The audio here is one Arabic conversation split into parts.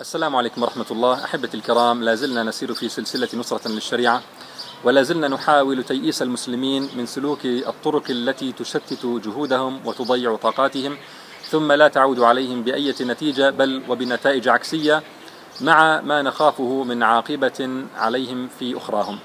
السلام عليكم ورحمة الله. أحبتي الكرام لا زلنا نسير في سلسلة نصرة للشريعة ولا زلنا نحاول تيئيس المسلمين من سلوك الطرق التي تشتت جهودهم وتضيع طاقاتهم ثم لا تعود عليهم بأية نتيجة بل وبنتائج عكسية مع ما نخافه من عاقبة عليهم في أخراهم.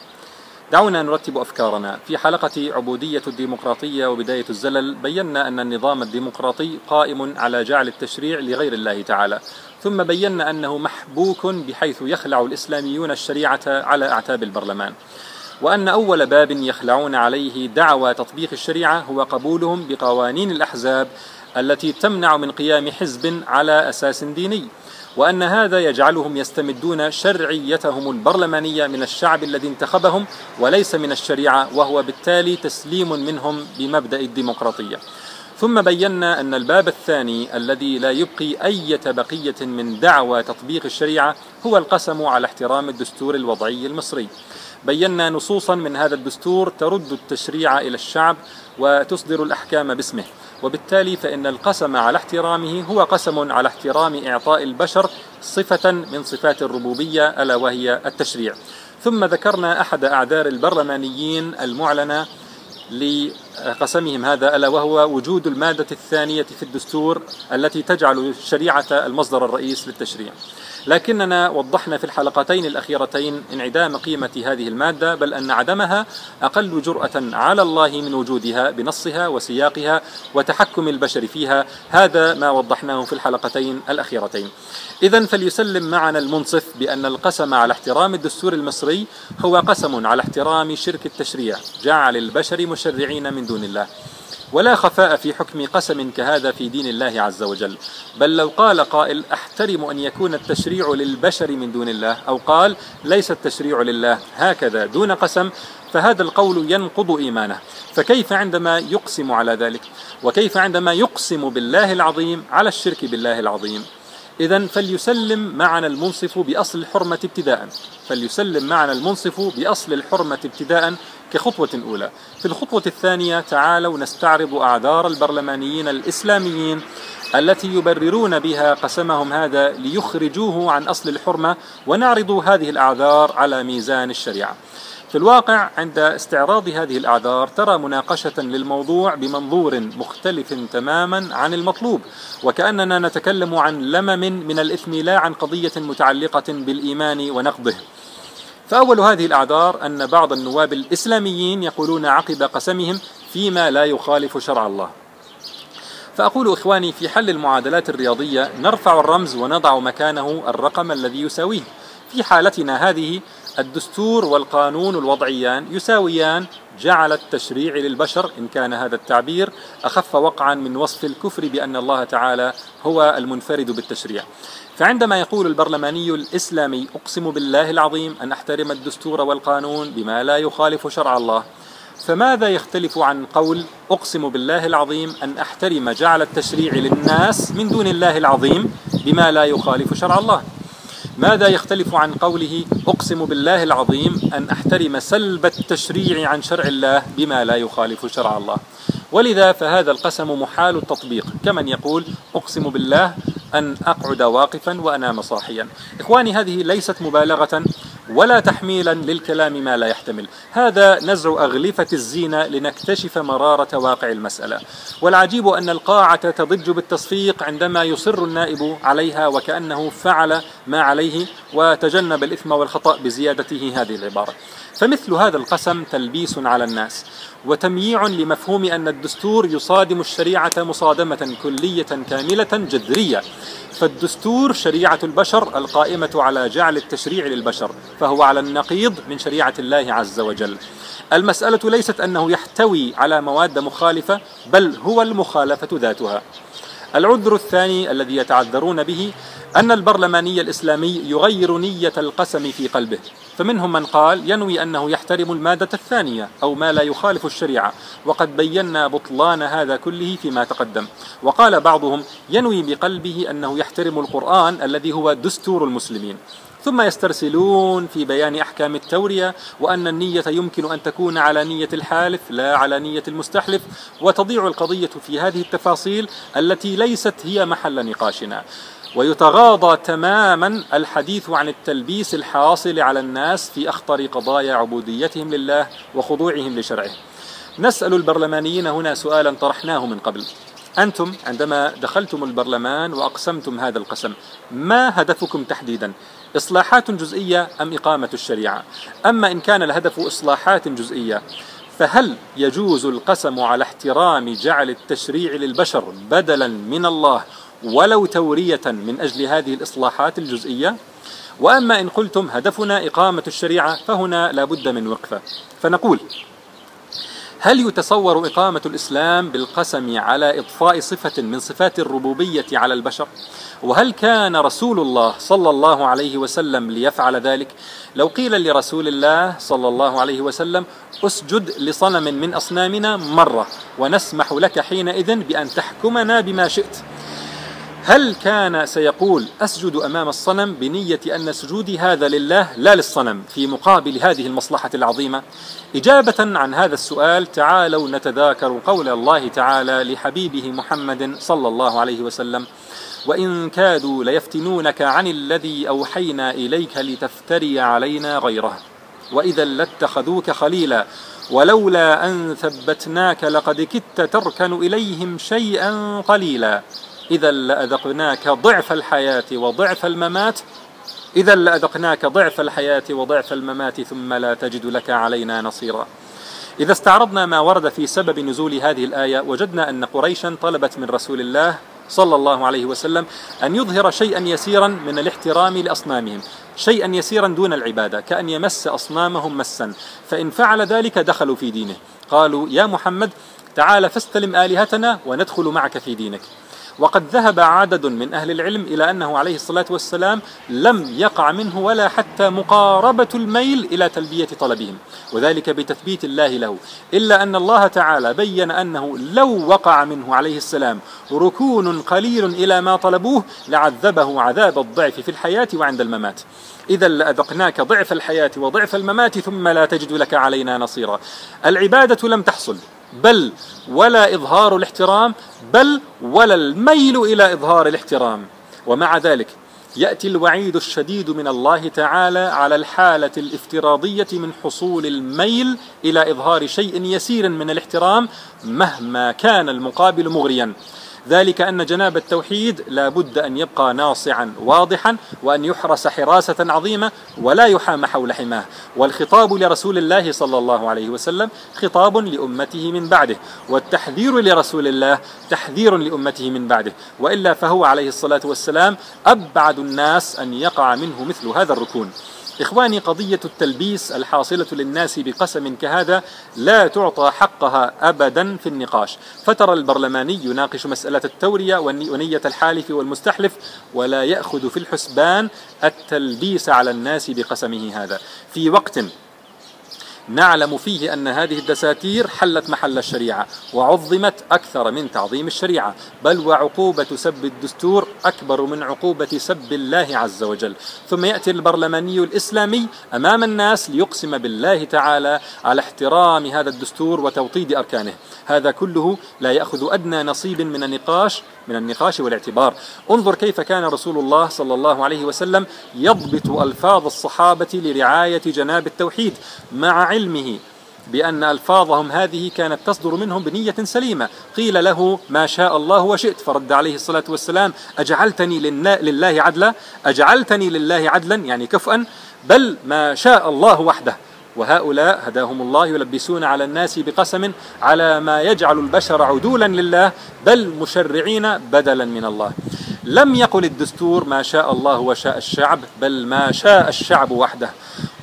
دعونا نرتب أفكارنا. في حلقة عبودية الديمقراطية وبداية الزلل بينا أن النظام الديمقراطي قائم على جعل التشريع لغير الله تعالى. ثم بينا أنه محبوك بحيث يخلع الإسلاميون الشريعة على أعتاب البرلمان. وأن أول باب يخلعون عليه دعوى تطبيق الشريعة هو قبولهم بقوانين الأحزاب التي تمنع من قيام حزب على أساس ديني. وأن هذا يجعلهم يستمدون شرعيتهم البرلمانية من الشعب الذي انتخبهم وليس من الشريعة وهو بالتالي تسليم منهم بمبدأ الديمقراطية. ثم بينا أن الباب الثاني الذي لا يبقي أي بقية من دعوى تطبيق الشريعة هو القسم على احترام الدستور الوضعي المصري. بينا نصوصا من هذا الدستور ترد التشريع إلى الشعب وتصدر الأحكام باسمه. وبالتالي فإن القسم على احترامه هو قسم على احترام إعطاء البشر صفة من صفات الربوبية ألا وهي التشريع. ثم ذكرنا أحد أعذار البرلمانيين المعلنة لقسمهم هذا ألا وهو وجود المادة الثانية في الدستور التي تجعل الشريعة المصدر الرئيس للتشريع. لكننا وضحنا في الحلقتين الأخيرتين انعدام قيمة هذه المادة بل أن عدمها أقل جرأة على الله من وجودها بنصها وسياقها وتحكم البشر فيها. هذا ما وضحناه في الحلقتين الأخيرتين. إذا فليسلم معنا المنصف بأن القسم على احترام الدستور المصري هو قسم على احترام شرك التشريع جعل البشر مشرعين من دون الله. ولا خفاء في حكم قسم كهذا في دين الله عز وجل. بل لو قال قائل أحترم أن يكون التشريع للبشر من دون الله أو قال ليس التشريع لله هكذا دون قسم فهذا القول ينقض إيمانه. فكيف عندما يقسم على ذلك؟ وكيف عندما يقسم بالله العظيم على الشرك بالله العظيم؟ إذا فليسلم معنا المنصف بأصل الحرمة ابتداء. فليسلم معنا المنصف بأصل الحرمة ابتداء كخطوة أولى في الخطوة الثانية تعالوا نستعرض أعذار البرلمانيين الإسلاميين التي يبررون بها قسمهم هذا ليخرجوه عن أصل الحرمة ونعرض هذه الأعذار على ميزان الشريعة. في الواقع عند استعراض هذه الأعذار ترى مناقشة للموضوع بمنظور مختلف تماما عن المطلوب وكأننا نتكلم عن لمم من الإثم لا عن قضية متعلقة بالإيمان ونقضه. فأول هذه الأعذار أن بعض النواب الإسلاميين يقولون عقب قسمهم فيما لا يخالف شرع الله. فأقول إخواني في حل المعادلات الرياضية نرفع الرمز ونضع مكانه الرقم الذي يساويه. في حالتنا هذه الدستور والقانون الوضعيان يساويان جعل التشريع للبشر إن كان هذا التعبير أخف وقعا من وصف الكفر بأن الله تعالى هو المنفرد بالتشريع. فعندما يقول البرلماني الإسلامي أقسم بالله العظيم أن أحترم الدستور والقانون بما لا يخالف شرع الله فماذا يختلف عن قول أقسم بالله العظيم أن أحترم جعل التشريع للناس من دون الله العظيم بما لا يخالف شرع الله؟ ماذا يختلف عن قوله أقسم بالله العظيم أن أحترم سلب التشريع عن شرع الله بما لا يخالف شرع الله؟ ولذا فهذا القسم محال التطبيق. كمن يقول أقسم بالله أن أقعد واقفا وأنام صاحيا. إخواني هذه ليست مبالغة ولا تحميلا للكلام ما لا يحتمل. هذا نزع أغلفة الزينة لنكتشف مرارة واقع المسألة. والعجيب أن القاعة تضج بالتصفيق عندما يصر النائب عليها وكأنه فعل ما عليه وتجنب الإثم والخطأ بزيادته هذه العبارة. فمثل هذا القسم تلبيس على الناس وتمييع لمفهوم أن الدستور يصادم الشريعة مصادمة كلية كاملة جذرية. فالدستور شريعة البشر القائمة على جعل التشريع للبشر فهو على النقيض من شريعة الله عز وجل. المسألة ليست أنه يحتوي على مواد مخالفة بل هو المخالفة ذاتها. العذر الثاني الذي يتعذرون به أن البرلماني الإسلامي يغير نية القسم في قلبه. فمنهم من قال ينوي أنه يحترم المادة الثانية أو ما لا يخالف الشريعة وقد بينا بطلان هذا كله فيما تقدم. وقال بعضهم ينوي بقلبه أنه يحترم القرآن الذي هو دستور المسلمين. ثم يسترسلون في بيان أحكام التورية وأن النية يمكن أن تكون على نية الحالف لا على نية المستحلف. وتضيع القضية في هذه التفاصيل التي ليست هي محل نقاشنا. ويتغاضى تماما الحديث عن التلبيس الحاصل على الناس في أخطر قضايا عبوديتهم لله وخضوعهم لشرعه. نسأل البرلمانيين هنا سؤالا طرحناه من قبل. أنتم عندما دخلتم البرلمان وأقسمتم هذا القسم ما هدفكم تحديدا؟ إصلاحات جزئية أم إقامة الشريعة؟ أما إن كان الهدف إصلاحات جزئية فهل يجوز القسم على احترام جعل التشريع للبشر بدلا من الله ولو تورية من أجل هذه الإصلاحات الجزئية؟ وأما إن قلتم هدفنا إقامة الشريعة فهنا لا بد من وقفة. فنقول هل يتصور إقامة الإسلام بالقسم على إضفاء صفة من صفات الربوبية على البشر؟ وهل كان رسول الله صلى الله عليه وسلم ليفعل ذلك؟ لو قيل لرسول الله صلى الله عليه وسلم أسجد لصنم من أصنامنا مرة ونسمح لك حينئذ بأن تحكمنا بما شئت هل كان سيقول أسجد أمام الصنم بنية أن سجودي هذا لله لا للصنم في مقابل هذه المصلحة العظيمة؟ إجابة عن هذا السؤال تعالوا نتذاكر قول الله تعالى لحبيبه محمد صلى الله عليه وسلم وإن كادوا ليفتنونك عن الذي أوحينا إليك لتفتري علينا غيره وإذا لاتخذوك خليلا ولولا أن ثبتناك لقد كدت تركن إليهم شيئا قليلا إذا لأذقناك ضعف الحياة وضعف الممات. إذا لأذقناك ضعف الحياة وضعف الممات ثم لا تجد لك علينا نصيرا. إذا استعرضنا ما ورد في سبب نزول هذه الآية وجدنا أن قريشا طلبت من رسول الله صلى الله عليه وسلم أن يظهر شيئا يسيرا من الاحترام لأصنامهم شيئا يسيرا دون العبادة كأن يمس أصنامهم مسا فإن فعل ذلك دخلوا في دينه. قالوا يا محمد تعال فاستلم آلهتنا وندخل معك في دينك. وقد ذهب عدد من أهل العلم إلى أنه عليه الصلاة والسلام لم يقع منه ولا حتى مقاربة الميل إلى تلبية طلبهم وذلك بتثبيت الله له إلا أن الله تعالى بين أنه لو وقع منه عليه السلام ركون قليل إلى ما طلبوه لعذبه عذاب الضعف في الحياة وعند الممات. إذا لأذقناك ضعف الحياة وضعف الممات ثم لا تجد لك علينا نصيرا. العبادة لم تحصل. بل ولا إظهار الاحترام بل ولا الميل إلى إظهار الاحترام. ومع ذلك يأتي الوعيد الشديد من الله تعالى على الحالة الافتراضية من حصول الميل إلى إظهار شيء يسير من الاحترام مهما كان المقابل مغريا. ذلك أن جناب التوحيد لا بد أن يبقى ناصعا واضحا وأن يحرس حراسة عظيمة ولا يحام حول حماه. والخطاب لرسول الله صلى الله عليه وسلم خطاب لأمته من بعده والتحذير لرسول الله تحذير لأمته من بعده. وإلا فهو عليه الصلاة والسلام أبعد الناس أن يقع منه مثل هذا الركون. إخواني قضية التلبيس الحاصلة للناس بقسم كهذا لا تعطى حقها أبدا في النقاش. فترى البرلماني يناقش مسألة التورية ونية الحالف والمستحلف ولا يأخذ في الحسبان التلبيس على الناس بقسمه هذا. في وقت نعلم فيه أن هذه الدساتير حلت محل الشريعة وعظمت أكثر من تعظيم الشريعة بل وعقوبة سب الدستور أكبر من عقوبة سب الله عز وجل. ثم يأتي البرلماني الإسلامي أمام الناس ليقسم بالله تعالى على احترام هذا الدستور وتوطيد أركانه. هذا كله لا يأخذ أدنى نصيب من النقاش من النقاش والاعتبار. انظر كيف كان رسول الله صلى الله عليه وسلم يضبط ألفاظ الصحابة لرعاية جناب التوحيد مع علمه بأن ألفاظهم هذه كانت تصدر منهم بنية سليمة. قيل له ما شاء الله وشئت فرد عليه الصلاة والسلام أجعلتني لله عدلا. أجعلتني لله عدلا يعني كفءا بل ما شاء الله وحده وهؤلاء هداهم الله يلبسون على الناس بقسم على ما يجعل البشر عدولا لله بل مشرعين بدلا من الله. لم يقل الدستور ما شاء الله وشاء الشعب بل ما شاء الشعب وحده.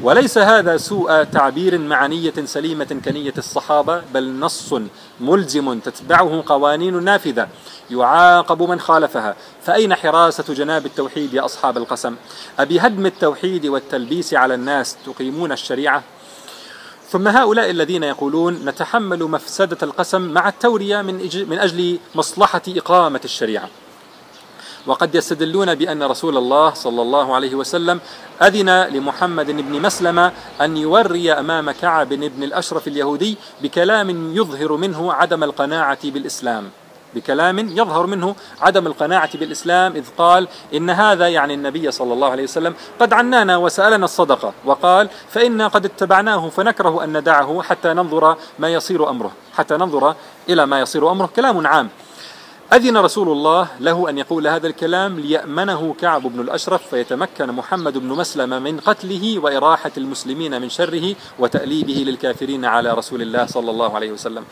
وليس هذا سوء تعبير مع نية سليمة كنية الصحابة بل نص ملزم تتبعه قوانين نافذة يعاقب من خالفها. فأين حراسة جناب التوحيد يا أصحاب القسم؟ أبهدم التوحيد والتلبيس على الناس تقيمون الشريعة؟ ثم هؤلاء الذين يقولون نتحمل مفسدة القسم مع التورية من أجل مصلحة إقامة الشريعة. وقد يستدلون بأن رسول الله صلى الله عليه وسلم أذن لمحمد بن مسلمة أن يوري أمام كعب بن الأشرف اليهودي بكلام يظهر منه عدم القناعة بالإسلام. بكلام يظهر منه عدم القناعة بالإسلام إذ قال إن هذا يعني النبي صلى الله عليه وسلم قد عنانا وسألنا الصدقة. وقال فإنا قد اتبعناه فنكره أن ندعه حتى ننظر ما يصير أمره. حتى ننظر إلى ما يصير أمره. كلام عام. أذن رسول الله له أن يقول هذا الكلام ليأمنه كعب بن الأشرف فيتمكن محمد بن مسلمة من قتله وإراحة المسلمين من شره وتأليبه للكافرين على رسول الله صلى الله عليه وسلم.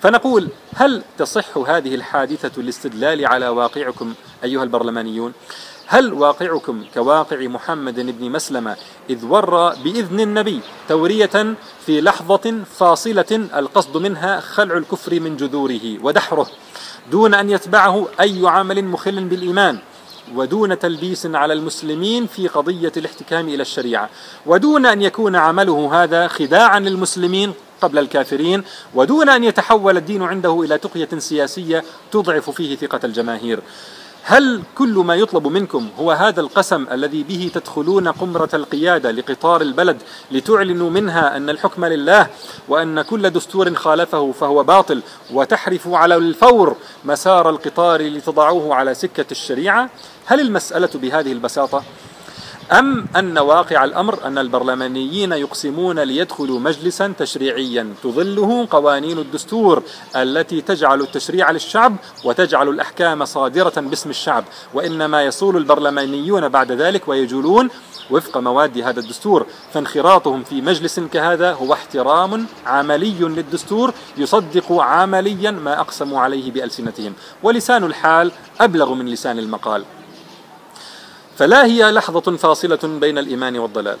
فنقول هل تصح هذه الحادثة الاستدلال على واقعكم أيها البرلمانيون؟ هل واقعكم كواقع محمد بن مسلمة إذ ور بإذن النبي تورية في لحظة فاصلة القصد منها خلع الكفر من جذوره ودحره دون أن يتبعه أي عمل مخل بالإيمان ودون تلبيس على المسلمين في قضية الاحتكام إلى الشريعة ودون أن يكون عمله هذا خداعا للمسلمين قبل الكافرين ودون أن يتحول الدين عنده إلى تقية سياسية تضعف فيه ثقة الجماهير هل كل ما يطلب منكم هو هذا القسم الذي به تدخلون قمرة القيادة لقطار البلد لتعلنوا منها أن الحكم لله وأن كل دستور خالفه فهو باطل وتحرفوا على الفور مسار القطار لتضعوه على سكة الشريعة هل المسألة بهذه البساطة؟ أم أن واقع الأمر أن البرلمانيين يقسمون ليدخلوا مجلسا تشريعيا؟ تظله قوانين الدستور التي تجعل التشريع للشعب وتجعل الأحكام صادرة باسم الشعب وإنما يصول البرلمانيون بعد ذلك ويجولون وفق مواد هذا الدستور. فانخراطهم في مجلس كهذا هو احترام عملي للدستور يصدق عمليا ما أقسموا عليه بألسنتهم. ولسان الحال أبلغ من لسان المقال. فلا هي لحظة فاصلة بين الإيمان والضلال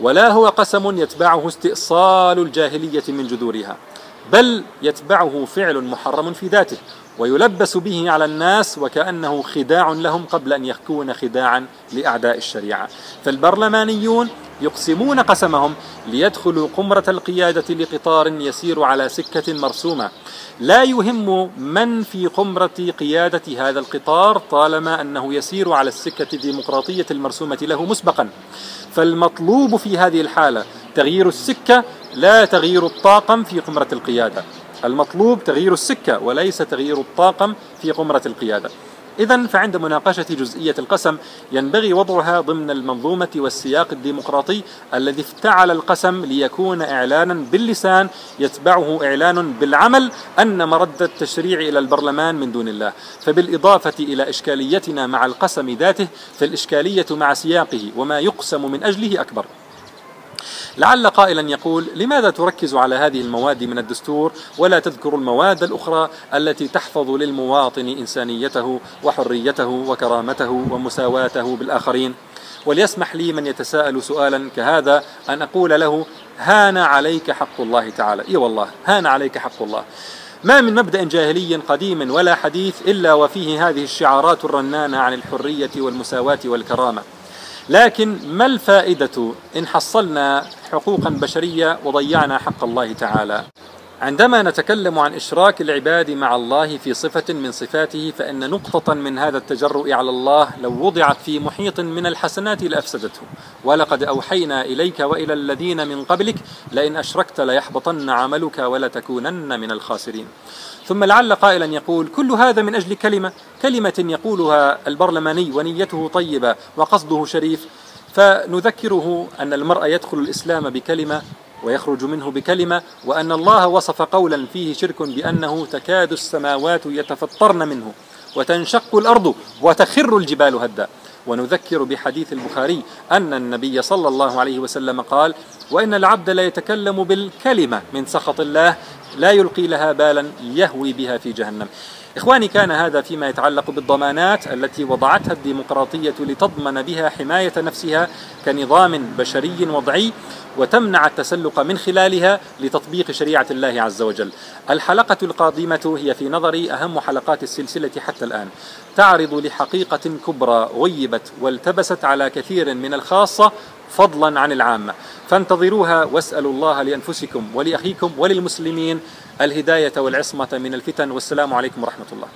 ولا هو قسم يتبعه استئصال الجاهلية من جذورها بل يتبعه فعل محرم في ذاته ويلبس به على الناس وكأنه خداع لهم قبل أن يكون خداعا لأعداء الشريعة. فالبرلمانيون يقسمون قسمهم ليدخلوا قمرة القيادة لقطار يسير على سكة مرسومة. لا يهم من في قمرة قيادة هذا القطار طالما أنه يسير على السكة الديمقراطية المرسومة له مسبقا. فالمطلوب في هذه الحالة تغيير السكة لا تغيير الطاقم في قمرة القيادة. المطلوب تغيير السكة وليس تغيير الطاقم في قمرة القيادة. إذا فعند مناقشة جزئية القسم ينبغي وضعها ضمن المنظومة والسياق الديمقراطي الذي افتعل القسم ليكون إعلانا باللسان يتبعه إعلان بالعمل أن مرد التشريع إلى البرلمان من دون الله. فبالإضافة إلى إشكاليتنا مع القسم ذاته فالإشكالية مع سياقه وما يقسم من أجله أكبر. لعل قائلا يقول لماذا تركز على هذه المواد من الدستور ولا تذكر المواد الأخرى التي تحفظ للمواطن إنسانيته وحريته وكرامته ومساواته بالآخرين؟ وليسمح لي من يتساءل سؤالا كهذا أن أقول له هان عليك حق الله تعالى. إي والله هان عليك حق الله. ما من مبدأ جاهلي قديم ولا حديث إلا وفيه هذه الشعارات الرنانة عن الحرية والمساواة والكرامة. لكن ما الفائدة إن حصلنا حقوقا بشرية وضيعنا حق الله تعالى؟ عندما نتكلم عن إشراك العباد مع الله في صفة من صفاته فإن نقطة من هذا التجرؤ على الله لو وضعت في محيط من الحسنات لأفسدته. ولقد أوحينا إليك وإلى الذين من قبلك لئن أشركت ليحبطن عملك ولتكونن من الخاسرين. ثم لعل قائلا يقول كل هذا من أجل كلمة كلمة يقولها البرلماني ونيته طيبة وقصده شريف فنذكره أن المرء يدخل الإسلام بكلمة ويخرج منه بكلمة وأن الله وصف قولا فيه شرك بأنه تكاد السماوات يتفطرن منه وتنشق الأرض وتخر الجبال هدا. ونذكر بحديث البخاري أن النبي صلى الله عليه وسلم قال وإن العبد لا يتكلم بالكلمة من سخط الله لا يلقي لها بالا يهوي بها في جهنم. إخواني كان هذا فيما يتعلق بالضمانات التي وضعتها الديمقراطية لتضمن بها حماية نفسها كنظام بشري وضعي وتمنع التسلق من خلالها لتطبيق شريعة الله عز وجل. الحلقة القادمة هي في نظري أهم حلقات السلسلة حتى الآن. تعرض لحقيقة كبرى غيبت والتبست على كثير من الخاصة فضلا عن العامة فانتظروها واسألوا الله لأنفسكم ولأخيكم وللمسلمين الهداية والعصمة من الفتن والسلام عليكم ورحمة الله.